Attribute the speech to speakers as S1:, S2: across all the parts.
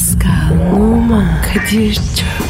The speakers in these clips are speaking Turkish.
S1: Pascal, Oman, Kadir çok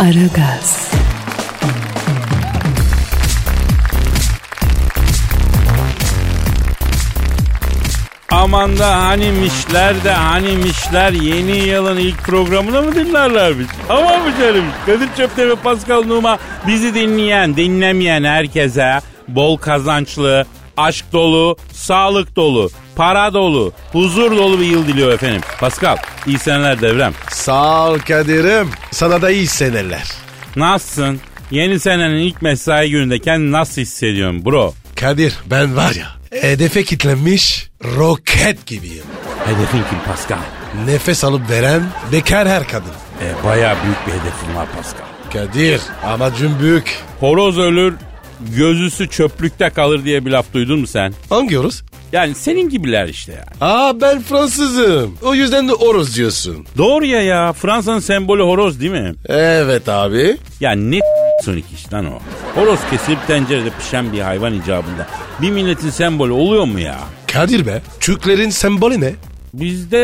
S1: Aragaz,
S2: Aman da hanimişler de hanimişler yeni yılın ilk programına mı dinlerler biz? Ama mı canım? Kadir Çöpte ve Pascal Numa bizi dinleyen, dinlemeyen herkese bol kazançlı, aşk dolu, sağlık dolu, para dolu, huzur dolu bir yıl diliyor efendim. Pascal, iyi seneler devrem.
S3: Sağ ol Kadir'im. Sana da iyi seneler.
S2: Nasılsın? Yeni senenin ilk mesai gününde kendini nasıl hissediyorsun bro?
S3: Kadir ben var ya hedefe kilitlenmiş roket gibiyim.
S2: Hedefin kim Pascal?
S3: Nefes alıp veren bekar her kadın.
S2: E, bayağı büyük bir hedefin var Pascal.
S3: Kadir amacım büyük.
S2: Horoz ölür, gözüsü çöplükte kalır diye bir laf duydun mu sen?
S3: Hangi oruz?
S2: Yani senin gibiler işte yani.
S3: Aa ben Fransızım. O yüzden de oruz diyorsun.
S2: Doğru ya ya Fransa'nın sembolü horoz değil mi?
S3: Evet abi.
S2: Ya ne sonik iş lan o. Horoz kesilip tencerede pişen bir hayvan icabında. Bir milletin sembolü oluyor mu ya?
S3: Kadir be. Türklerin sembolü ne?
S2: Bizde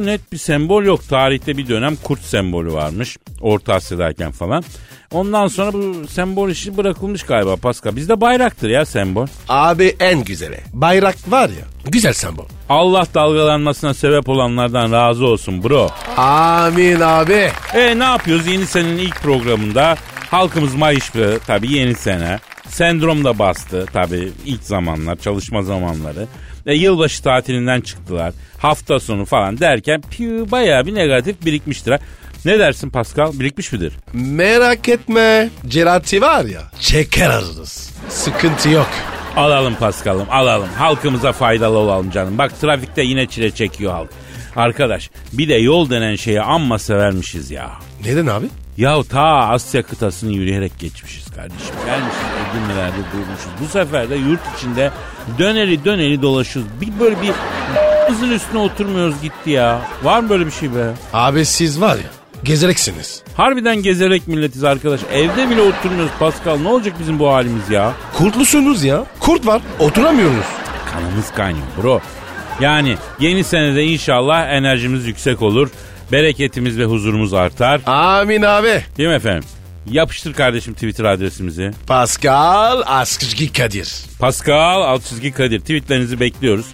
S2: net bir sembol yok. Tarihte bir dönem kurt sembolü varmış. Orta Asya'dayken falan. Ondan sonra bu sembol işi bırakılmış galiba Pascal. Bizde bayraktır ya sembol.
S3: Abi en güzeli. Bayrak var ya. Güzel sembol.
S2: Allah dalgalanmasına sebep olanlardan razı olsun bro.
S3: Amin abi.
S2: E ne yapıyoruz yeni senenin ilk programında? Halkımız mayışlı tabii yeni sene. Sendrom da bastı tabii ilk zamanlar çalışma zamanları. E, yılbaşı tatilinden çıktılar. Hafta sonu falan derken piu, bayağı bir negatif birikmiştir. Ne dersin Pascal? Birikmiş midir?
S3: Merak etme. Cerati var ya. Çeker ararız. Sıkıntı yok.
S2: Alalım Pascal'ım alalım. Halkımıza faydalı olalım canım. Bak trafikte yine çile çekiyor halk. Arkadaş bir de yol denen şeye amma severmişiz ya.
S3: Neden abi?
S2: Ya ta Asya kıtasını yürüyerek geçmişiz kardeşim. Gelmişiz Edirne'lerde durmuşuz. Bu sefer de yurt içinde döneri döneri dolaşıyoruz. Bir böyle bir hızın üstüne oturmuyoruz gitti ya. Var mı böyle bir şey be?
S3: Abi siz var ya. Gezereksiniz.
S2: Harbiden gezerek milletiz arkadaş. Evde bile oturmuyoruz Pascal. Ne olacak bizim bu halimiz ya?
S3: Kurtlusunuz ya. Kurt var. Oturamıyorsunuz.
S2: Kanımız kaynıyor bro. Yani yeni senede inşallah enerjimiz yüksek olur. Bereketimiz ve huzurumuz artar.
S3: Amin abi.
S2: Değil mi efendim? Yapıştır kardeşim Twitter adresimizi.
S3: Pascal Askışki Kadir.
S2: Pascal alt çizgi Kadir tweetlerinizi bekliyoruz.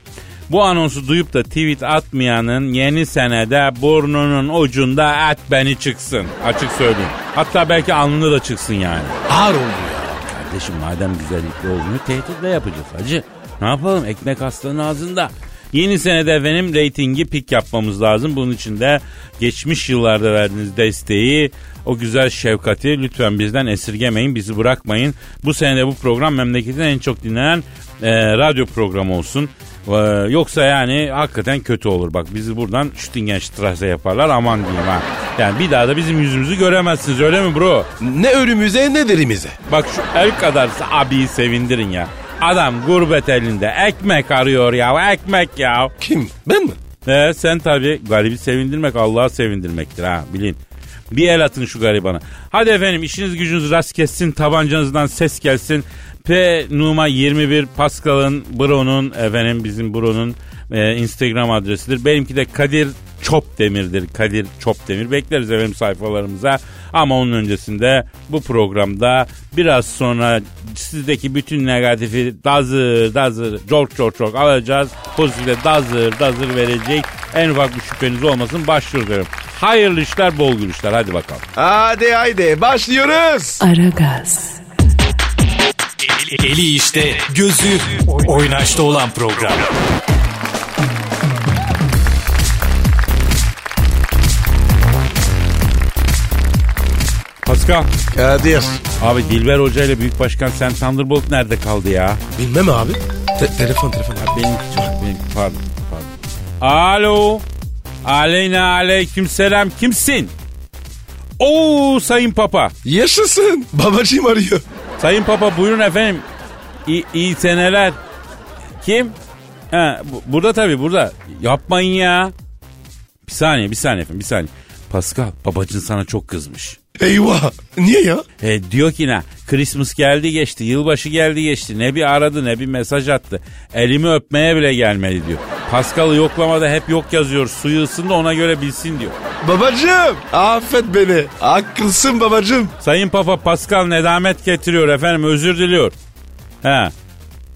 S2: Bu anonsu duyup da tweet atmayanın yeni senede burnunun ucunda et beni çıksın. Açık söyleyeyim. Hatta belki alnında da çıksın yani.
S3: Ağır oldu ya.
S2: Kardeşim madem güzellikle olmuyor tehditle yapacağız hacı. Ne yapalım ekmek hastanın ağzında. Yeni senede efendim reytingi pik yapmamız lazım. Bunun için de geçmiş yıllarda verdiğiniz desteği, o güzel şefkati lütfen bizden esirgemeyin, bizi bırakmayın. Bu senede bu program memleketin en çok dinlenen e, radyo programı olsun. E, yoksa yani hakikaten kötü olur. Bak bizi buradan Stüttingenstrasse yaparlar aman diyeyim ha. Yani bir daha da bizim yüzümüzü göremezsiniz öyle mi bro?
S3: Ne ölümüze ne derimize.
S2: Bak şu el kadar abiyi sevindirin ya. Adam gurbet elinde ekmek arıyor ya ekmek ya.
S3: Kim? Ben mi?
S2: He, sen tabii garibi sevindirmek Allah'a sevindirmektir ha bilin. Bir el atın şu garibana. Hadi efendim işiniz gücünüz rast kessin tabancanızdan ses gelsin. P Numa 21 Pascal'ın Bro'nun efendim bizim Bro'nun e, Instagram adresidir. Benimki de Kadir Çopdemir'dir. Kadir Çopdemir. Bekleriz efendim sayfalarımıza. Ama onun öncesinde bu programda biraz sonra sizdeki bütün negatifi dazır dazır çok çok çok alacağız. Pozitife dazır dazır verecek. En ufak bir şüpheniz olmasın başlıyoruz efendim. Hayırlı işler bol gülüşler hadi bakalım.
S3: Hadi haydi başlıyoruz.
S1: Aragaz,
S4: Eli, eli işte, gözü oynaşta olan program.
S2: Pascal.
S3: Kadir.
S2: Abi Dilber Hoca ile Büyük Başkan Sen Thunderbolt nerede kaldı ya?
S3: Bilmem abi. Te- telefon telefon abi.
S2: Benimki çok benimki pardon pardon. Alo. Aleyna aleyküm selam kimsin? Oo sayın papa.
S3: Yaşasın. Babacığım arıyor.
S2: Sayın papa buyurun efendim. İyi, iyi seneler. Kim? Ha, bu- burada tabii burada. Yapmayın ya. Bir saniye bir saniye efendim bir saniye. Pascal babacın sana çok kızmış.
S3: Eyvah. Niye ya?
S2: E, diyor ki ne? Christmas geldi geçti, yılbaşı geldi geçti. Ne bir aradı ne bir mesaj attı. Elimi öpmeye bile gelmedi diyor. Pascal'ı yoklamada hep yok yazıyor. Suyu ısındı ona göre bilsin diyor.
S3: Babacığım. Affet beni. Haklısın babacığım.
S2: Sayın Papa Pascal nedamet getiriyor efendim özür diliyor. He.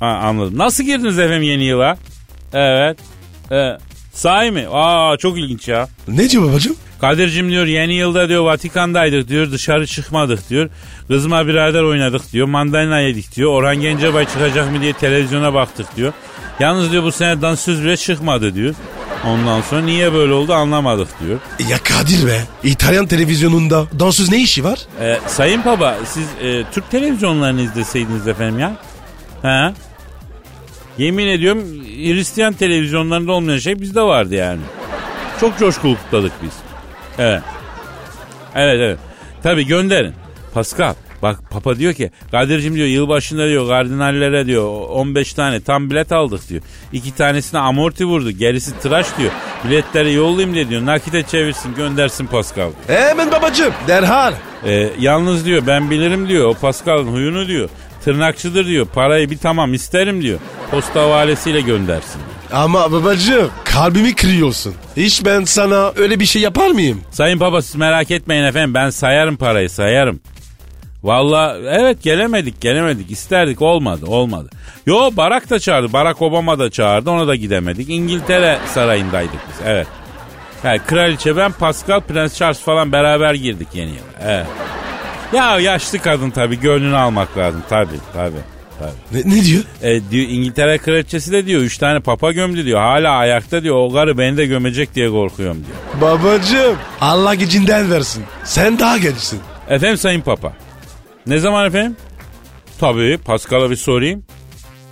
S2: Ha, anladım. Nasıl girdiniz efendim yeni yıla? Evet. Evet. Sahi mi? Aa çok ilginç ya.
S3: Ne diyor babacığım?
S2: Kadir'cim diyor yeni yılda diyor Vatikan'daydık diyor dışarı çıkmadık diyor. Kızma birader oynadık diyor mandalina yedik diyor. Orhan Gencebay çıkacak mı diye televizyona baktık diyor. Yalnız diyor bu sene dansöz bile çıkmadı diyor. Ondan sonra niye böyle oldu anlamadık diyor.
S3: Ya Kadir be. İtalyan televizyonunda dansöz ne işi var?
S2: Ee, Sayın Baba siz e, Türk televizyonlarını izleseydiniz efendim ya. Ha? Yemin ediyorum Hristiyan televizyonlarında olmayan şey bizde vardı yani. Çok coşkulu kutladık biz. Evet. Evet evet. Tabii gönderin. Pascal bak Papa diyor ki Kadir'cim diyor yılbaşında diyor kardinallere diyor 15 tane tam bilet aldık diyor. İki tanesine amorti vurdu gerisi tıraş diyor. Biletleri yollayayım diye diyor nakite çevirsin göndersin Pascal.
S3: Hemen babacığım. Derhal.
S2: Ee, yalnız diyor ben bilirim diyor o Pascal'ın huyunu diyor. Tırnakçıdır diyor parayı bir tamam isterim diyor. Posta havalesiyle göndersin.
S3: Ama babacığım kalbimi kırıyorsun. Hiç ben sana öyle bir şey yapar mıyım?
S2: Sayın Baba siz merak etmeyin efendim ben sayarım parayı sayarım. Valla evet gelemedik gelemedik isterdik olmadı olmadı. Yo Barak da çağırdı Barack Obama da çağırdı ona da gidemedik. İngiltere sarayındaydık biz evet. Yani kraliçe ben Pascal Prens Charles falan beraber girdik yeni yıla. Evet. Ya yaşlı kadın tabii gönlünü almak lazım tabii tabii.
S3: Ne, ne diyor?
S2: E, diyor, İngiltere kraliçesi de diyor üç tane papa gömdü diyor. Hala ayakta diyor o karı beni de gömecek diye korkuyorum diyor.
S3: Babacığım Allah gecinden versin. Sen daha gençsin.
S2: Efendim Sayın Papa. Ne zaman efendim? Tabii Pascal'a bir sorayım.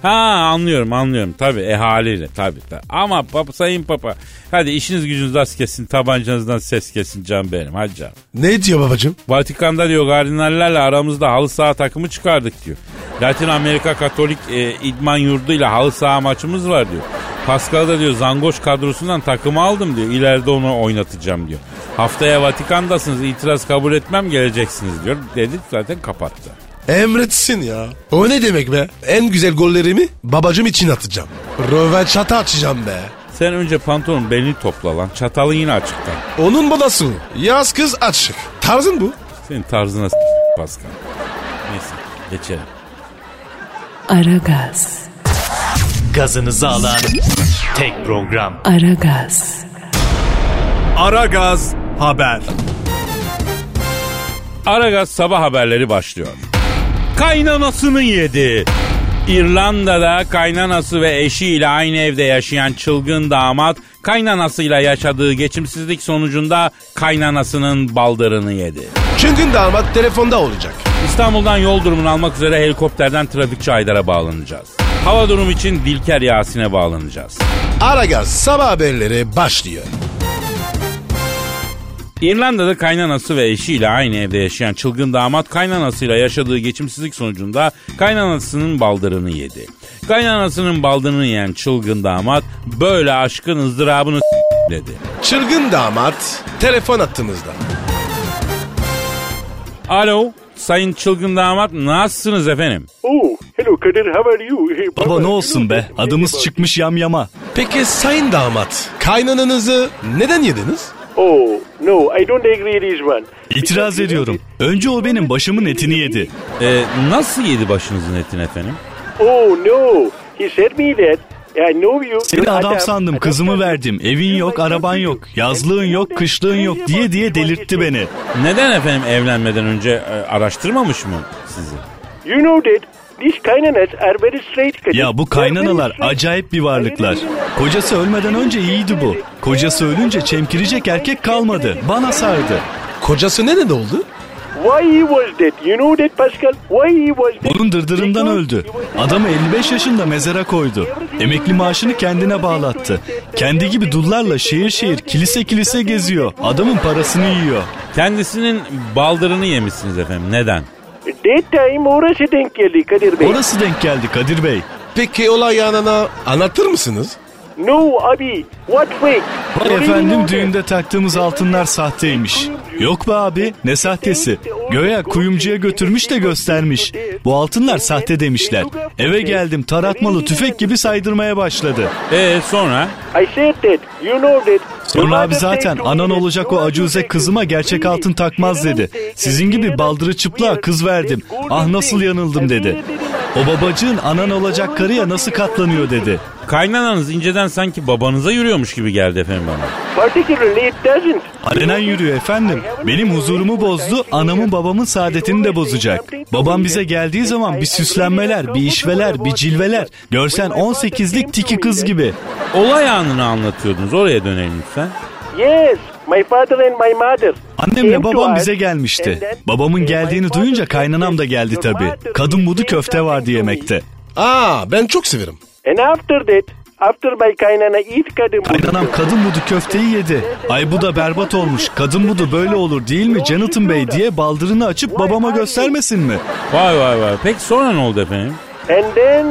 S2: Ha anlıyorum anlıyorum tabii e haliyle tabii. Ama papa, Sayın Papa hadi işiniz gücünüz az kesin tabancanızdan ses kesin can benim hadi canım.
S3: Ne diyor babacığım?
S2: Vatikan'da diyor kardinallerle aramızda halı saha takımı çıkardık diyor. Latin Amerika Katolik e, idman yurduyla halı saha maçımız var diyor. Pascal da diyor Zangoş kadrosundan takımı aldım diyor. İleride onu oynatacağım diyor. Haftaya Vatikan'dasınız itiraz kabul etmem geleceksiniz diyor. Dedi zaten kapattı.
S3: Emretsin ya. O ne demek be? En güzel gollerimi babacığım için atacağım. Röveşata açacağım be.
S2: Sen önce pantolon belini topla lan. Çatalı yine açıkta.
S3: Onun balası. Yaz kız açık. Tarzın bu.
S2: Senin tarzına s- Pascal. Neyse geçelim.
S1: Aragaz,
S4: Gazınızı alan tek program.
S1: Aragaz,
S4: Aragaz Haber.
S2: Aragaz sabah haberleri başlıyor. Kaynanasını yedi. İrlanda'da kaynanası ve eşiyle aynı evde yaşayan çılgın damat kaynanasıyla yaşadığı geçimsizlik sonucunda kaynanasının baldırını yedi.
S3: Çünkü damat telefonda olacak.
S2: İstanbul'dan yol durumunu almak üzere helikopterden trafikçi Aydar'a bağlanacağız. Hava durumu için Dilker Yasin'e bağlanacağız.
S3: Aragaz sabah haberleri başlıyor.
S2: İrlanda'da kaynanası ve eşiyle aynı evde yaşayan çılgın damat kaynanasıyla yaşadığı geçimsizlik sonucunda kaynanasının baldırını yedi. Kaynanasının baldırını yiyen çılgın damat böyle aşkın ızdırabını dedi.
S3: Çılgın damat telefon attığımızda.
S2: Alo sayın çılgın damat nasılsınız efendim?
S5: Oh, hello Kadir, how are you? Hey,
S6: Baba ne olsun be adımız çıkmış yamyama.
S3: Peki sayın damat kaynananızı neden yediniz?
S5: Oh, no, I don't agree this one.
S6: İtiraz ediyorum. Önce o benim başımın etini yedi.
S2: Ee, nasıl yedi başınızın etini efendim?
S5: Oh, no, he said me that. I know you.
S6: Seni adam sandım kızımı verdim. Evin yok araban yok. Yazlığın yok kışlığın yok diye diye delirtti beni.
S2: Neden efendim evlenmeden önce e, araştırmamış mı sizi?
S5: You know that these kaynanas are very straight.
S6: Ya bu kaynanalar acayip bir varlıklar. Kocası ölmeden önce iyiydi bu. Kocası ölünce çemkirecek erkek kalmadı. Bana sardı.
S3: Kocası nerede oldu?
S5: Why he was dead? You know that Pascal? Why he was dead?
S6: Bunun dırdırından öldü. Adamı 55 yaşında mezara koydu. Emekli maaşını kendine bağlattı. Kendi gibi dullarla şehir şehir kilise kilise geziyor. Adamın parasını yiyor.
S2: Kendisinin baldırını yemişsiniz efendim. Neden?
S5: That time orası denk geldi Kadir Bey.
S6: Orası denk geldi Kadir Bey.
S3: Peki olay anına anlatır mısınız?
S5: No abi. What fake? Really
S6: efendim düğünde taktığımız altınlar sahteymiş. Yok be abi ne sahtesi. Göya kuyumcuya götürmüş de göstermiş. Bu altınlar sahte demişler. Eve geldim taratmalı tüfek gibi saydırmaya başladı.
S2: E sonra?
S5: I said that. You know that.
S6: Sonra abi zaten anan olacak o acuze kızıma gerçek altın takmaz dedi. Sizin gibi baldırı çıplığa kız verdim. Ah nasıl yanıldım dedi. O babacığın anan olacak karıya nasıl katlanıyor dedi.
S2: Kaynananız inceden sanki babanıza yürüyormuş gibi geldi efendim bana.
S5: Particularly it doesn't.
S6: Alenen yürüyor efendim. Benim huzurumu bozdu, anamın babamın saadetini de bozacak. Babam bize geldiği zaman bir süslenmeler, bir işveler, bir cilveler. Görsen 18'lik tiki kız gibi.
S2: Olay anını anlatıyordunuz. Oraya dönelim lütfen.
S5: Yes. My father and my mother.
S6: Annemle babam bize gelmişti. Babamın geldiğini duyunca kaynanam da geldi tabii. Kadın budu köfte vardı yemekte.
S3: Aa ben çok severim.
S5: And after that, after my kaynana eat kadın
S6: Kaynanam kadın budu köfteyi yedi. Ay bu da berbat olmuş. Kadın budu böyle olur değil mi Jonathan Bey diye baldırını açıp babama göstermesin mi?
S2: Vay vay vay. Peki sonra ne oldu efendim?
S5: And then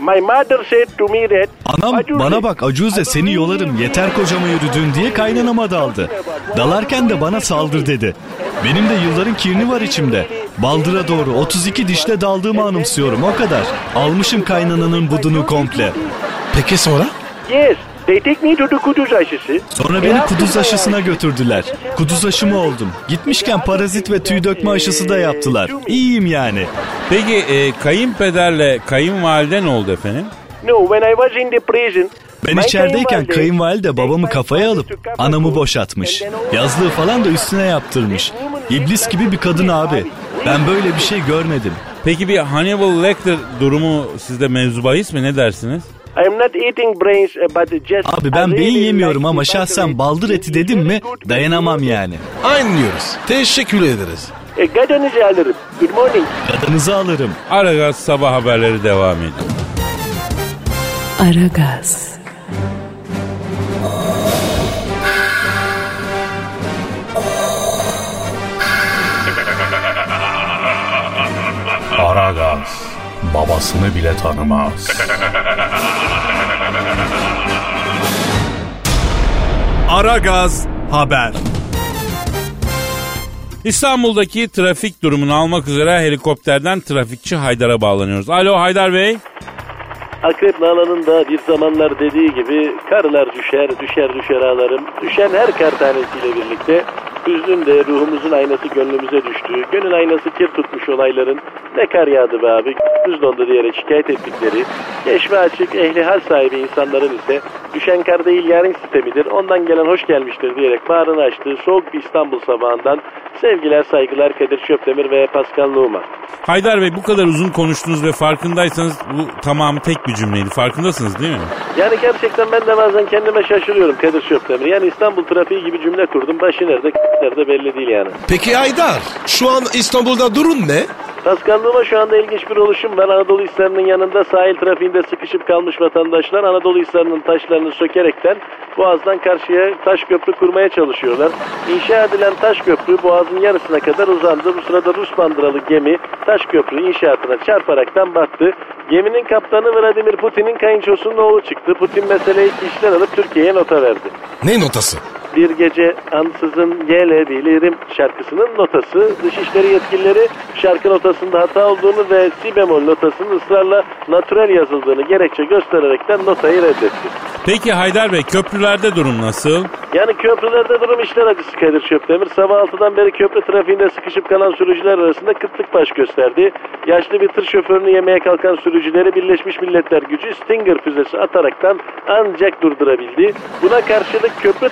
S5: my mother said to me that
S6: Anam
S5: "Acuze,
S6: bana bak Acuze seni yolarım yeter kocama yürüdün diye kaynanama daldı. Dalarken de bana saldır dedi. Benim de yılların kirni var içimde. Baldıra doğru 32 dişle daldığımı anımsıyorum o kadar. Almışım kaynananın budunu komple.
S3: Peki sonra?
S5: Yes, they take me to the kuduz aşısı.
S6: Sonra beni kuduz aşısına götürdüler. Kuduz aşımı oldum. Gitmişken parazit ve tüy dökme aşısı da yaptılar. İyiyim yani.
S2: Peki e, kayınpederle kayınvalide ne oldu efendim?
S5: No, when I was in the prison.
S6: Ben içerideyken
S5: kayınvalide-
S6: kayınvalide babamı kafaya alıp anamı boşatmış. Yazlığı falan da üstüne yaptırmış. İblis gibi bir kadın abi. Ben böyle bir şey görmedim.
S2: Peki bir Hannibal Lecter durumu sizde mevzu bahis mi? Ne dersiniz?
S5: I am not eating brains uh, but just
S6: Abi ben beyin
S5: really
S6: yemiyorum
S5: like
S6: ama şahsen baldır eti dedim mi dayanamam yani.
S3: Aynıyoruz. Teşekkür ederiz.
S5: E, gadanızı alırım. Good morning.
S6: Kadınızı alırım.
S2: Aragaz sabah haberleri devam ediyor.
S1: Aragaz,
S7: Aragaz babasını bile tanımaz.
S4: Aragaz haber.
S2: İstanbul'daki trafik durumunu almak üzere helikopterden trafikçi Haydar'a bağlanıyoruz. Alo Haydar Bey.
S5: Akrep Nalan'ın da bir zamanlar dediği gibi karlar düşer, düşer düşer ağlarım. Düşen her kar tanesiyle birlikte hüznün de ruhumuzun aynası gönlümüze düştüğü, gönül aynası kir tutmuş olayların ne kar yağdı be abi, düz dondu diyerek şikayet ettikleri, geç ve açık ehli hal sahibi insanların ise düşen kar değil yarın sistemidir, ondan gelen hoş gelmiştir diyerek bağrını açtığı soğuk bir İstanbul sabahından sevgiler, saygılar Kadir Çöptemir ve Pascal Numa.
S2: Haydar Bey bu kadar uzun konuştunuz ve farkındaysanız bu tamamı tek bir cümleydi. Farkındasınız değil mi?
S5: Yani gerçekten ben de bazen kendime şaşırıyorum Kadir Çöptemir. Yani İstanbul trafiği gibi cümle kurdum. Başı nerede, nerede belli değil yani.
S3: Peki Aydar şu an İstanbul'da durun ne?
S5: Paskanlığıma şu anda ilginç bir oluşum var. Anadolu Hisarı'nın yanında sahil trafiğinde sıkışıp kalmış vatandaşlar Anadolu Hisarı'nın taşlarını sökerekten Boğaz'dan karşıya taş köprü kurmaya çalışıyorlar. İnşa edilen taş köprü Boğaz'ın yarısına kadar uzandı. Bu sırada Rus bandıralı gemi taş köprü inşaatına çarparaktan battı. Geminin kaptanı Vladimir Putin'in kayınçosunun oğlu çıktı. Putin meseleyi işler alıp Türkiye'ye nota verdi.
S3: Ne notası?
S5: Bir gece ansızın gelebilirim şarkısının notası. Dışişleri yetkilileri şarkı notasında hata olduğunu ve si bemol notasının ısrarla natürel yazıldığını gerekçe göstererekten notayı reddetti.
S2: Peki Haydar Bey köprülerde durum nasıl?
S5: Yani köprülerde durum işler acısı Kadir Çöptemir. Sabah 6'dan beri köprü trafiğinde sıkışıp kalan sürücüler arasında kıtlık baş gösterdi. Yaşlı bir tır şoförünü yemeye kalkan sürücüleri Birleşmiş Milletler gücü Stinger füzesi ataraktan ancak durdurabildi. Buna karşılık köprü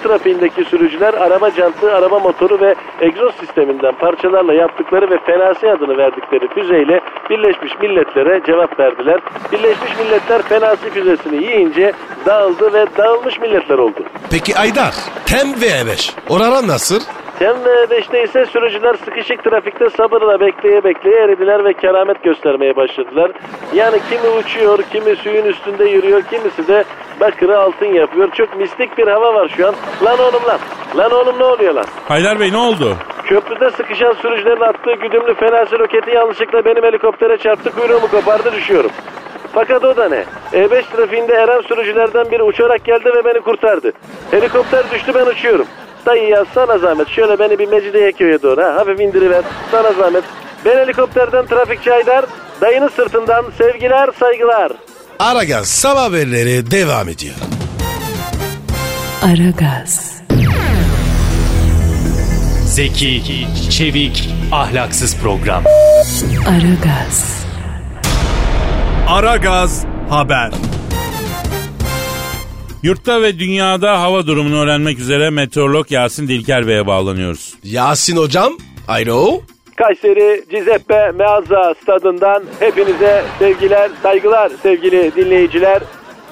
S5: trafiğindeki sürücüler araba jantı, araba motoru ve egzoz sisteminden parçalarla yaptıkları ve Fenasi adını verdikleri füzeyle Birleşmiş Milletler'e cevap verdiler. Birleşmiş Milletler Fenasi füzesini yiyince dağıldı ve dağılmış milletler oldu.
S3: Peki Aydar tem ve E5 oralar nasıl?
S5: Tem 5'te ise sürücüler sıkışık trafikte sabırla bekleye bekleye eridiler ve keramet göstermeye başladılar. Yani kimi uçuyor, kimi suyun üstünde yürüyor, kimisi de bakırı altın yapıyor. Çok mistik bir hava var şu an. Lan oğlum lan. Lan oğlum ne oluyor lan?
S2: Haydar Bey ne oldu?
S5: Köprüde sıkışan sürücülerin attığı güdümlü fenersi roketi yanlışlıkla benim helikoptere çarptı kuyruğumu kopardı düşüyorum. Fakat o da ne? E5 trafiğinde eren sürücülerden biri uçarak geldi ve beni kurtardı. Helikopter düştü ben uçuyorum. Dayı ya sana zahmet şöyle beni bir Mecidiyeköy'e doğru ha, hafif indiriver sana zahmet. Ben helikopterden trafikçi Haydar, dayının sırtından sevgiler saygılar.
S3: Aragaz sabah haberleri devam ediyor.
S1: Aragaz,
S6: Zeki, çevik, ahlaksız program.
S1: Aragaz,
S4: Aragaz Haber.
S2: Yurtta ve dünyada hava durumunu öğrenmek üzere meteorolog Yasin Dilker Bey'e bağlanıyoruz.
S3: Yasin hocam. Alo.
S5: Kayseri Cizeppe Meazza stadından hepinize sevgiler, saygılar sevgili dinleyiciler.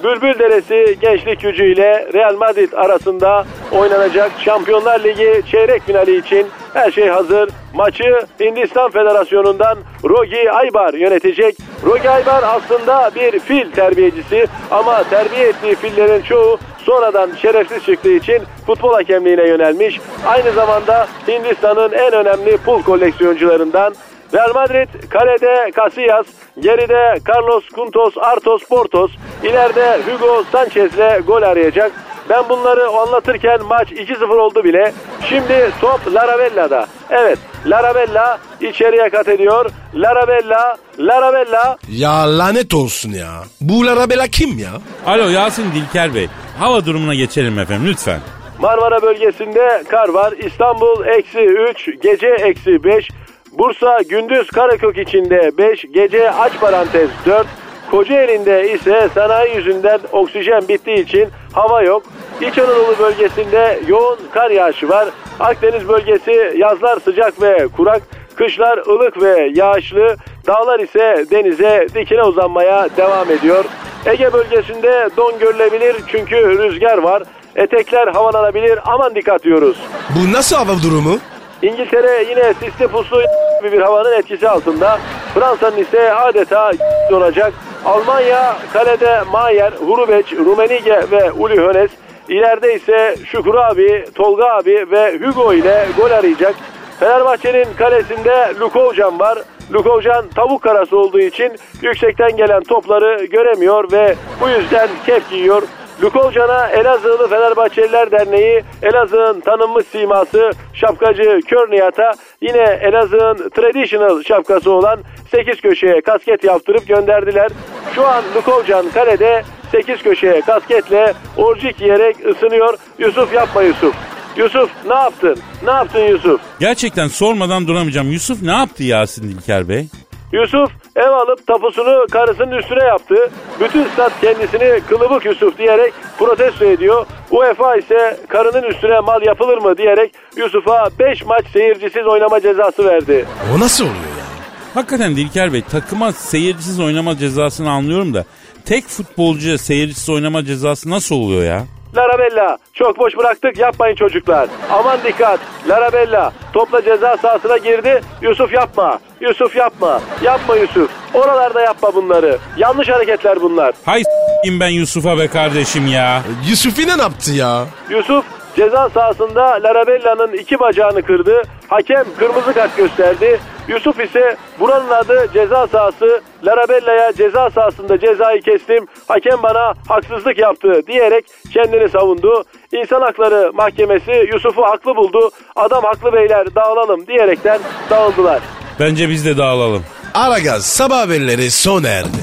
S5: Bülbül Deresi Gençlik Gücü ile Real Madrid arasında oynanacak Şampiyonlar Ligi çeyrek finali için her şey hazır. Maçı Hindistan Federasyonu'ndan Rogi Aybar yönetecek. Rogi Aybar aslında bir fil terbiyecisi ama terbiye ettiği fillerin çoğu sonradan şerefsiz çıktığı için futbol hakemliğine yönelmiş. Aynı zamanda Hindistan'ın en önemli pul koleksiyoncularından Real Madrid kalede Casillas, geride Carlos Kuntos, Artos, Portos, ileride Hugo Sanchez'le gol arayacak. Ben bunları anlatırken maç 2-0 oldu bile. Şimdi top Larabella'da. Evet, Larabella içeriye kat ediyor. Larabella, Larabella
S3: Ya lanet olsun ya. Bu Larabela kim ya?
S2: Alo Yasin Dilker Bey. Hava durumuna geçelim efendim lütfen.
S5: Marmara bölgesinde kar var. İstanbul eksi 3, gece eksi 5. Bursa gündüz Karakök içinde 5, gece aç parantez 4. Kocaeli'nde ise sanayi yüzünden oksijen bittiği için hava yok. İç Anadolu bölgesinde yoğun kar yağışı var. Akdeniz bölgesi yazlar sıcak ve kurak. Kışlar ılık ve yağışlı. Dağlar ise denize dikine uzanmaya devam ediyor. Ege bölgesinde don görülebilir çünkü rüzgar var. Etekler havalanabilir aman dikkat diyoruz.
S3: Bu nasıl hava durumu?
S5: İngiltere yine sisli puslu gibi bir havanın etkisi altında. Fransa'nın ise adeta donacak. Almanya kalede Mayer, Hurubeç, Rumenige ve Uli Hönes. İleride ise Şükrü abi, Tolga abi ve Hugo ile gol arayacak. Fenerbahçe'nin kalesinde Lukovcan var. Lukovcan tavuk karası olduğu için yüksekten gelen topları göremiyor ve bu yüzden kep giyiyor. Lukovcan'a Elazığlı Fenerbahçeliler Derneği Elazığ'ın tanınmış siması şapkacı Kör Nihat'a yine Elazığ'ın traditional şapkası olan 8 köşeye kasket yaptırıp gönderdiler. Şu an Lukovcan kalede 8 köşeye kasketle orcik yiyerek ısınıyor. Yusuf yapma Yusuf. Yusuf ne yaptın? Ne yaptın Yusuf?
S2: Gerçekten sormadan duramayacağım. Yusuf ne yaptı Yasin Dilker Bey?
S5: Yusuf ev alıp tapusunu karısının üstüne yaptı. Bütün stat kendisini kılıbık Yusuf diyerek protesto ediyor. UEFA ise karının üstüne mal yapılır mı diyerek Yusuf'a 5 maç seyircisiz oynama cezası verdi.
S3: O nasıl oluyor ya?
S2: Hakikaten Dilker Bey takıma seyircisiz oynama cezasını anlıyorum da tek futbolcuya seyircisiz oynama cezası nasıl oluyor ya?
S5: Larabella çok boş bıraktık yapmayın çocuklar. Aman dikkat Larabella topla ceza sahasına girdi. Yusuf yapma. Yusuf yapma. Yapma Yusuf. Oralarda yapma bunları. Yanlış hareketler bunlar.
S2: Hay s**eyim ben Yusuf'a be kardeşim ya.
S3: Yusuf'i ne yaptı ya?
S5: Yusuf ceza sahasında Larabella'nın iki bacağını kırdı. Hakem kırmızı kart gösterdi. Yusuf ise buranın adı ceza sahası. Larabella'ya ceza sahasında cezayı kestim. Hakem bana haksızlık yaptı diyerek kendini savundu. İnsan Hakları Mahkemesi Yusuf'u haklı buldu. Adam haklı beyler dağılalım diyerekten dağıldılar.
S2: Bence biz de dağılalım.
S3: Aragaz sabah haberleri sona erdi.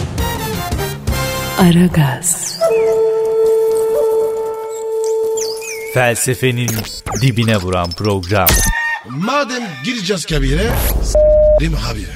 S1: Aragaz,
S6: Felsefenin dibine vuran program.
S3: Madem gireceğiz kabire, s**rim habire.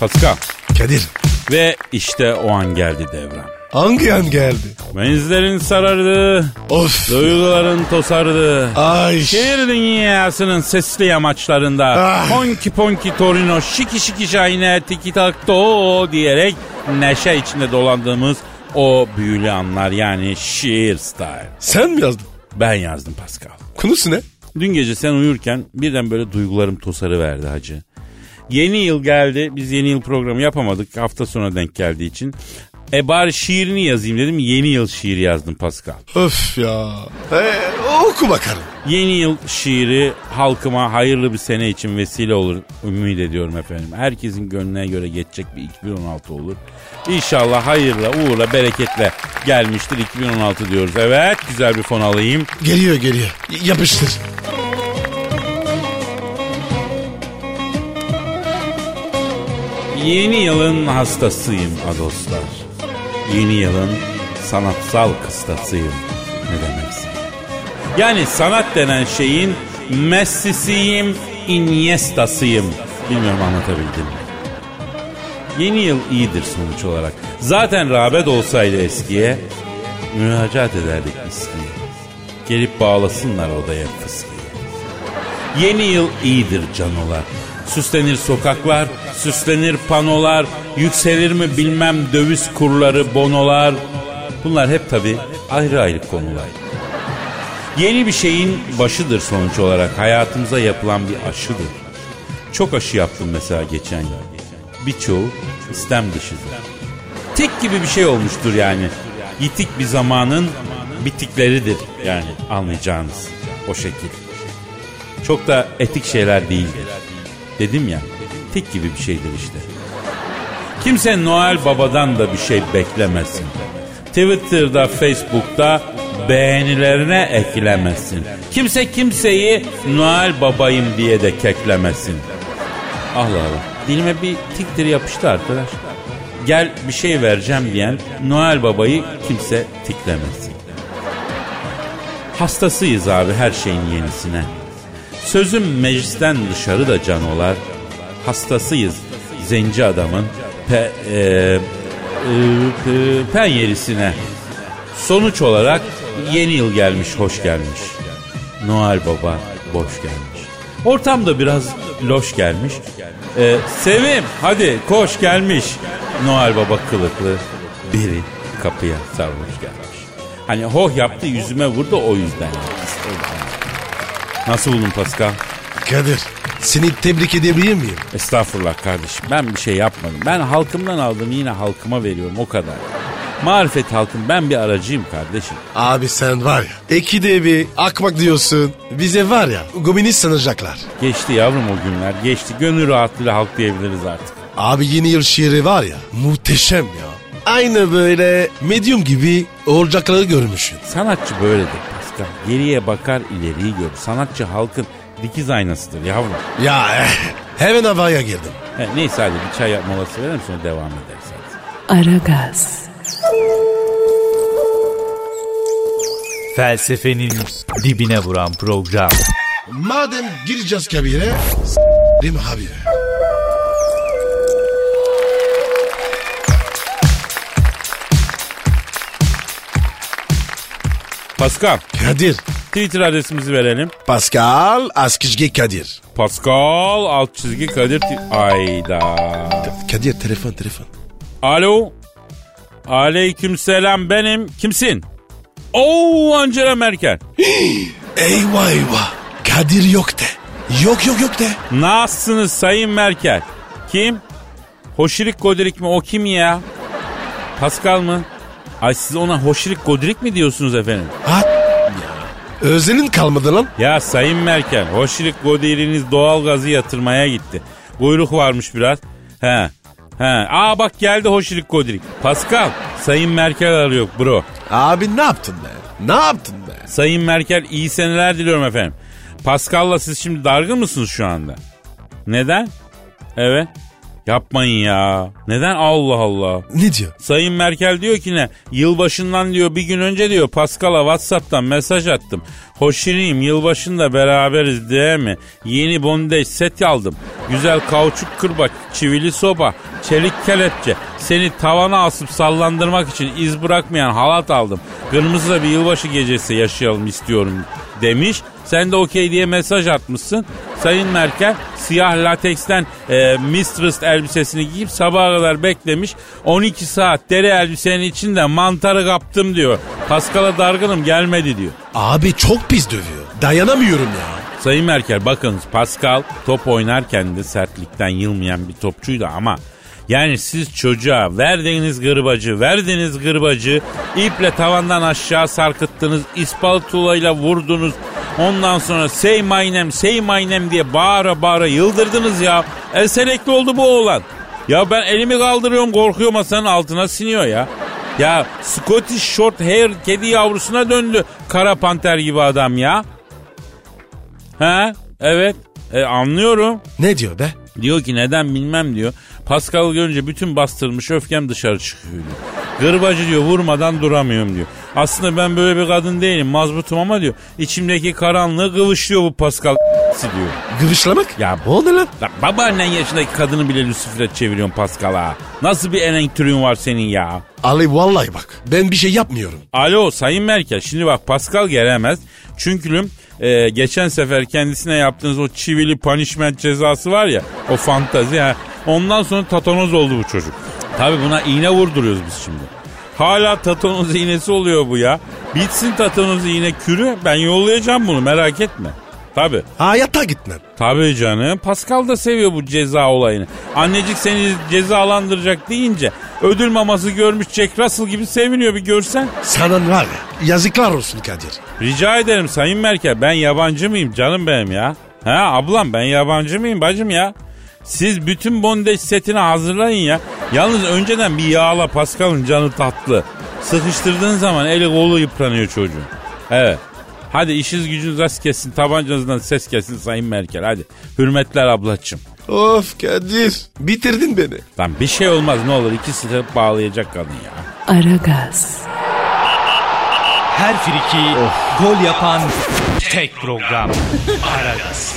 S2: Pascal.
S3: Kadir,
S2: Ve işte o an geldi devran.
S3: Hangi an geldi?
S2: Benizlerin sarardı,
S3: Of.
S2: duyguların tosardı.
S3: Ay.
S2: Şehir dünyasının sesli yamaçlarında
S3: Ah.
S2: Ponki ponki torino şiki şiki şahine tiki tak to diyerek neşe içinde dolandığımız o büyülü anlar yani şiir style.
S3: Sen mi yazdın?
S2: Ben yazdım Pascal.
S3: Konusu ne?
S2: Dün gece sen uyurken birden böyle duygularım tosarı verdi hacı. Yeni yıl geldi. Biz yeni yıl programı yapamadık. Hafta sonu denk geldiği için. E bari şiirini yazayım dedim. Yeni yıl şiiri yazdım Pascal.
S3: Öf ya. Ee, oku bakalım.
S2: Yeni yıl şiiri halkıma hayırlı bir sene için vesile olur ümit ediyorum efendim. Herkesin gönlüne göre geçecek bir 2016 olur. İnşallah hayırla, uğurla, bereketle gelmiştir 2016 diyoruz. Evet güzel bir fon alayım.
S3: Geliyor geliyor. Y- Yapıştır.
S2: Yeni yılın hastasıyım adoslar. Yeni yılın sanatsal kıstasıyım. Ne demeksin? Yani sanat denen şeyin Messi'siyim, Iniesta'sıyım. Bilmiyorum anlatabildim mi? Yeni yıl iyidir sonuç olarak. Zaten rağbet olsaydı eskiye, müracaat ederdik eskiye. Gelip bağlasınlar odaya fıskiye. Yeni yıl iyidir canolar. Süslenir sokaklar, süslenir panolar, yükselir mi bilmem döviz kurları, bonolar. Bunlar hep tabi ayrı ayrı konular. Yeni bir şeyin başıdır sonuç olarak. Hayatımıza yapılan bir aşıdır. Çok aşı yaptım mesela geçen yıl. Birçoğu istem dışıdır. Tik gibi bir şey olmuştur yani. Yitik bir zamanın bittikleridir yani anlayacağınız o şekil. Çok da etik şeyler değildir. Dedim ya tik gibi bir şeydir işte. Kimse Noel Baba'dan da bir şey beklemesin. Twitter'da, Facebook'ta beğenilerine eklemesin. Kimse kimseyi Noel Babayım diye de keklemesin. Allah Allah. Dilime bir tiktir yapıştı arkadaş. Gel bir şey vereceğim diyen Noel Baba'yı kimse tiklemesin. Hastasıyız abi her şeyin yenisine. Sözüm meclisten dışarı da canolar. Hastasıyız zenci adamın pe, e, e, pe- penyerisine. Sonuç olarak yeni yıl gelmiş, hoş gelmiş. Noel Baba boş gelmiş. Ortam da biraz loş gelmiş. Ee, Sevim hadi koş gelmiş. Noel Baba kılıklı biri kapıya sarhoş gelmiş. Hani hoh yaptı yüzüme vurdu. O yüzden. Nasıl buldun Pascal?
S3: Kadir seni tebrik edebilir miyim?
S2: Estağfurullah kardeşim ben bir şey yapmadım. Ben halkımdan aldım yine halkıma veriyorum o kadar. Marifet halkım ben bir aracıyım kardeşim.
S3: Abi sen var ya. Ekide bir akmak diyorsun. Bize var ya komünist sanacaklar.
S2: Geçti yavrum o günler geçti. Gönül rahatlığıyla halk diyebiliriz artık.
S3: Abi yeni yıl şiiri var ya muhteşem ya. Aynı böyle medyum gibi olacakları görmüşsün.
S2: Sanatçı böyledir Pascal. Geriye bakar ileriyi görür. Sanatçı halkın dikiz aynasıdır yavrum.
S3: Ya eh, hemen havaya girdim.
S2: He, neyse hadi bir çay molası verelim sonra devam ederiz.
S1: Aragaz,
S6: Felsefenin dibine vuran program.
S3: Madem gireceğiz kabire s- değil
S2: Pascal
S3: Kadir.
S2: Twitter adresimizi verelim.
S3: Pascal Askizgi Kadir.
S2: Pascal alt çizgi Kadir. Ayda.
S3: Kadir telefon telefon.
S2: Alo. Aleyküm selam benim. Kimsin? Oo Angela Merkel.
S3: Eyvah eyvah. Kadir yok de. Yok yok yok de.
S2: Nasılsınız Sayın Merkel? Kim? Hoşirik Godirik mi? O kim ya? Pascal mı? Ay siz ona Hoşirik Godirik mi diyorsunuz efendim?
S3: Ha ya. Özelin kalmadı lan.
S2: Ya Sayın Merkel, Hoşirik Godiriniz doğal gazı yatırmaya gitti. Buyruk varmış biraz. He. He. Aa bak geldi Hoşirik Godirik. Pascal, Sayın Merkel arıyor bro.
S3: Abi ne yaptın be? Ne yaptın be?
S2: Sayın Merkel iyi seneler diliyorum efendim. Pascal'la siz şimdi dargın mısınız şu anda? Neden? Evet. Yapmayın ya. Neden Allah Allah?
S3: Ne diyor?
S2: Sayın Merkel diyor ki ne? Yılbaşından diyor bir gün önce diyor Pascal'a Whatsapp'tan mesaj attım. Hoşiriyim yılbaşında beraberiz değil mi? Yeni bondage set aldım. Güzel kauçuk kırbaç, çivili soba, çelik kelepçe. Seni tavana asıp sallandırmak için iz bırakmayan halat aldım. Kırmızı da bir yılbaşı gecesi yaşayalım istiyorum demiş. Sen de okey diye mesaj atmışsın. Sayın Merkel siyah lateksten e, mistress elbisesini giyip sabaha kadar beklemiş. 12 saat deri elbisenin içinde mantarı kaptım diyor. Pascal'a dargınım gelmedi diyor.
S3: Abi çok pis dövüyor. Dayanamıyorum ya.
S2: Sayın Merkel bakınız Pascal top oynarken de sertlikten yılmayan bir topçuydu ama yani siz çocuğa verdiğiniz gırbacı, verdiğiniz gırbacı iple tavandan aşağı sarkıttınız, ispaltulayla vurdunuz. Ondan sonra say my name, say my name diye bağıra bağıra yıldırdınız ya. Esenekli oldu bu oğlan. Ya ben elimi kaldırıyorum korkuyor masanın altına siniyor ya. Ya Scottish Short Hair kedi yavrusuna döndü kara panter gibi adam ya. Ha evet e, anlıyorum.
S3: Ne diyor be?
S2: Diyor ki neden bilmem diyor. Pascal görünce bütün bastırılmış öfkem dışarı çıkıyor diyor. Gırbacı diyor vurmadan duramıyorum diyor. Aslında ben böyle bir kadın değilim mazbutum ama diyor. içimdeki karanlığı kıvışlıyor bu Pascal diyor.
S3: Gıvışlamak?
S2: Ya
S3: O ne lan?
S2: Lan babaannen yaşındaki kadını bile Lucifer'e çeviriyorsun Pascal'a. Nasıl bir elenktürün var senin ya?
S3: Ali vallahi bak ben bir şey yapmıyorum.
S2: Alo Sayın Merkel şimdi bak Pascal gelemez. Çünkü e, geçen sefer kendisine yaptığınız o çivili punishment cezası var ya o fantazi ha. Ondan sonra tatanoz oldu bu çocuk. Tabi buna iğne vurduruyoruz biz şimdi. Hala tatanoz iğnesi oluyor bu ya. Bitsin tatanoz iğne kürü ben yollayacağım bunu merak etme. Tabi.
S3: Hayatta gitmem.
S2: Tabii canım. Pascal da seviyor bu ceza olayını. Annecik seni cezalandıracak deyince ödül maması görmüş Jack Russell gibi seviniyor bir görsen.
S3: Sana var ya yazıklar olsun Kadir.
S2: Rica ederim Sayın Merkel ben yabancı mıyım canım benim ya? Ha ablam ben yabancı mıyım bacım ya? Siz bütün bondaj setini hazırlayın ya. Yalnız önceden bir yağla Pascal'ın canı tatlı. Sıkıştırdığın zaman eli kolu yıpranıyor çocuğun. Evet. Hadi işiniz gücünüz rast kessin. Tabancanızdan ses kessin Sayın Merkel. Hadi. Hürmetler ablacığım.
S3: Of Kadir bitirdin beni.
S2: Lan bir şey olmaz ne olur. İkisi de bağlayacak kadın ya.
S1: Aragaz,
S6: Her friki gol yapan tek program. Aragaz.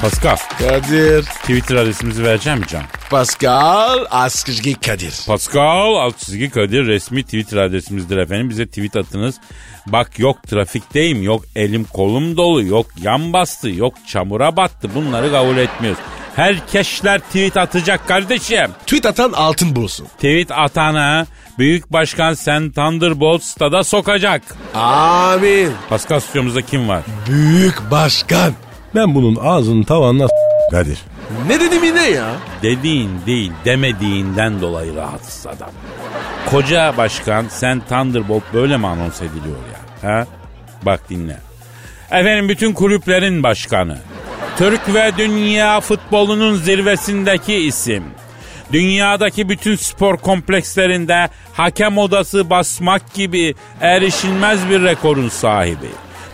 S2: Pascal.
S3: Kadir.
S2: Twitter adresimizi vereceğim mi can?
S3: Pascal Askışgi Kadir.
S2: Pascal alt çizgi Kadir resmi Twitter adresimizdir efendim. Bize tweet atınız. Bak yok trafikteyim, yok elim kolum dolu, yok yan bastı, yok çamura battı. Bunları kabul etmiyoruz. Herkesler tweet atacak kardeşim.
S3: Tweet atan altın bulsun.
S2: Tweet atana Büyük Başkan Sen Thunderbolt stada sokacak.
S3: Amin.
S2: Pascal stüdyomuzda kim var?
S3: Büyük başkan.
S8: Ben bunun ağzının tavanına Kadir.
S3: Ne dedim yine ya?
S2: Dediğin değil demediğinden dolayı rahatsız adam. Koca başkan sen Thunderbolt böyle mi anons ediliyor ya? Ha? Bak dinle. Efendim bütün kulüplerin başkanı. Türk ve dünya futbolunun zirvesindeki isim. Dünyadaki bütün spor komplekslerinde hakem odası basmak gibi erişilmez bir rekorun sahibi.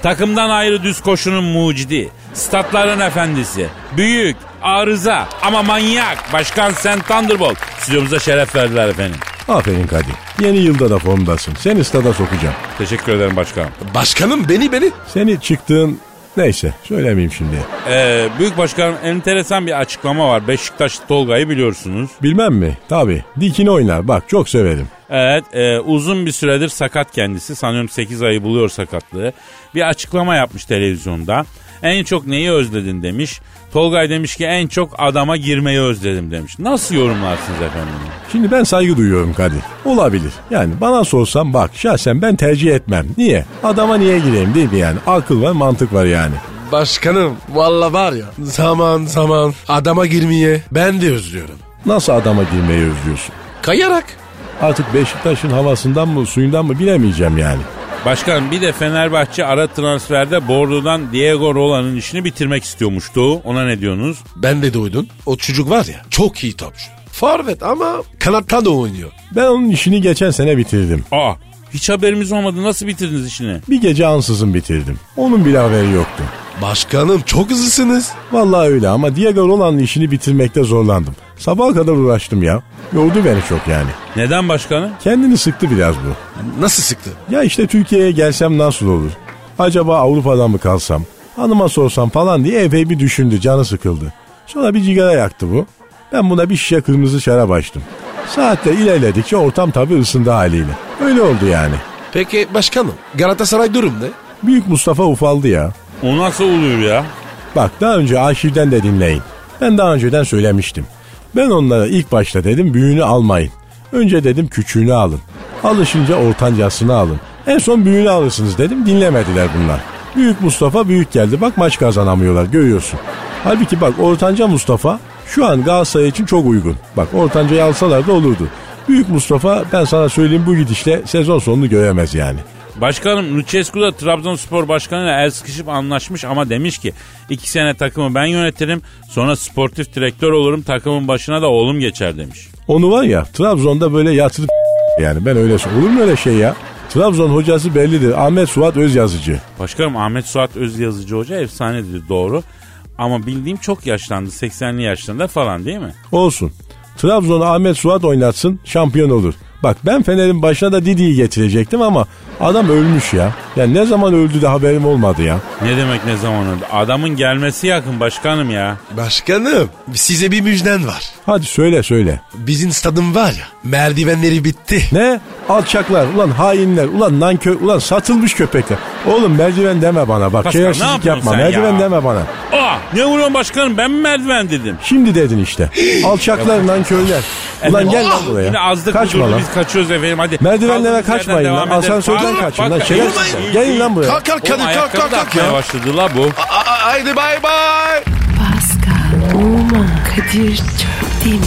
S2: Takımdan ayrı düz koşunun mucidi. Statların efendisi. Büyük, arıza ama manyak. Başkan Sen Thunderbolt. Stüdyomuza şeref verdiler efendim.
S8: Aferin Kadir. Yeni yılda da formdasın. Seni stada sokacağım.
S2: Teşekkür ederim başkanım.
S3: Başkanım beni beni.
S8: Seni çıktığın... Neyse söylemeyeyim şimdi.
S2: Ee, büyük başkanım enteresan bir açıklama var. Beşiktaş Tolga'yı biliyorsunuz.
S8: Bilmem mi? Tabii. Dikini oynar. Bak çok severim.
S2: Evet e, uzun bir süredir sakat kendisi. Sanıyorum 8 ayı buluyor sakatlığı. Bir açıklama yapmış televizyonda. En çok neyi özledin demiş. Tolgay demiş ki en çok adama girmeyi özledim demiş. Nasıl yorumlarsınız efendim?
S8: Şimdi ben saygı duyuyorum Kadir. Olabilir. Yani bana sorsan bak şahsen ben tercih etmem. Niye? Adama niye gireyim değil mi yani? Akıl var mantık var yani.
S3: Başkanım valla var ya zaman zaman adama girmeye ben de özlüyorum.
S8: Nasıl adama girmeyi özlüyorsun?
S3: Kayarak.
S8: Artık Beşiktaş'ın havasından mı suyundan mı bilemeyeceğim yani.
S2: Başkanım bir de Fenerbahçe ara transferde Bordo'dan Diego Rola'nın işini bitirmek istiyormuştu. Ona ne diyorsunuz?
S3: Ben de duydum. O çocuk var ya çok iyi topçu. Forvet ama kanattan da oynuyor.
S8: Ben onun işini geçen sene bitirdim.
S2: Aa hiç haberimiz olmadı. Nasıl bitirdiniz işini?
S8: Bir gece ansızın bitirdim. Onun bile haberi yoktu.
S3: Başkanım çok hızlısınız.
S8: Vallahi öyle ama Diego Roland'ın işini bitirmekte zorlandım. Sabaha kadar uğraştım ya. Yordu beni çok yani.
S2: Neden başkanım?
S8: Kendini sıktı biraz bu.
S3: Nasıl sıktı?
S8: Ya işte Türkiye'ye gelsem nasıl olur? Acaba Avrupa'da mı kalsam? Hanıma sorsam falan diye epey bir düşündü. Canı sıkıldı. Sonra bir cigara yaktı bu. Ben buna bir şişe kırmızı şarap açtım. Saatler ilerledikçe ortam tabii ısındı haliyle. Öyle oldu yani.
S3: Peki başkanım Galatasaray durum ne?
S8: Büyük Mustafa ufaldı ya.
S2: O nasıl oluyor ya?
S8: Bak daha önce arşivden de dinleyin. Ben daha önceden söylemiştim. Ben onlara ilk başta dedim büyüğünü almayın. Önce dedim küçüğünü alın. Alışınca ortancasını alın. En son büyüğünü alırsınız dedim dinlemediler bunlar. Büyük Mustafa büyük geldi bak maç kazanamıyorlar görüyorsun. Halbuki bak ortanca Mustafa şu an Galatasaray için çok uygun. Bak ortancayı alsalar da olurdu. Büyük Mustafa ben sana söyleyeyim bu gidişle sezon sonunu göremez yani.
S2: Başkanım Lucescu da Trabzonspor başkanıyla el sıkışıp anlaşmış ama demiş ki iki sene takımı ben yönetirim sonra sportif direktör olurum takımın başına da oğlum geçer demiş.
S8: Onu var ya Trabzon'da böyle yatırıp yani ben öyle Olur mu öyle şey ya? Trabzon hocası bellidir. Ahmet Suat Özyazıcı.
S2: Başkanım Ahmet Suat Özyazıcı Hoca efsanedir doğru. Ama bildiğim çok yaşlandı 80'li yaşlarında falan değil mi?
S8: Olsun. Trabzon'u Ahmet Suat oynatsın şampiyon olur. Bak ben Fener'in başına da Didi'yi getirecektim ama adam ölmüş ya. Ya ne zaman öldü de haberim olmadı ya.
S2: Ne demek ne zaman öldü? Adamın gelmesi yakın başkanım ya.
S3: Başkanım size bir müjden var.
S8: Hadi söyle söyle.
S3: Bizim stadın var ya merdivenleri bitti.
S8: Ne? Alçaklar, ulan hainler, ulan nankör, ulan satılmış köpekler. Oğlum merdiven deme bana bak.
S2: Pascal, ne
S8: Şerefsizlik
S2: yapıyorsun
S8: yapma.
S2: sen
S8: Merdiven
S2: ya?
S8: deme bana.
S2: Aa ne vuruyorsun başkanım ben mi merdiven dedim?
S8: Şimdi dedin işte. Alçaklar, nankörler. Ulan gel lan buraya.
S2: Yine azdık
S8: Kaçma lan.
S2: biz kaçıyoruz efendim hadi.
S8: Merdivenlere
S2: Kaldığımız yerden
S8: kaçmayın lan.
S2: devam edelim.
S8: Asansörden
S2: Bak,
S8: kaçın lan.
S2: bak.
S8: Şerefsizler. Gelin lan buraya.
S3: Kalk kalk
S2: Oğlum
S3: Kadir kalk
S2: ayakkabı
S3: kalk
S2: da
S3: kalk
S2: atmaya
S3: ya.
S2: başladı la bu.
S3: A- a- Haydi bay bay.
S1: Pascal, Oman, Kadir çok değil mi?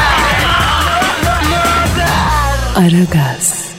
S1: Aragaz.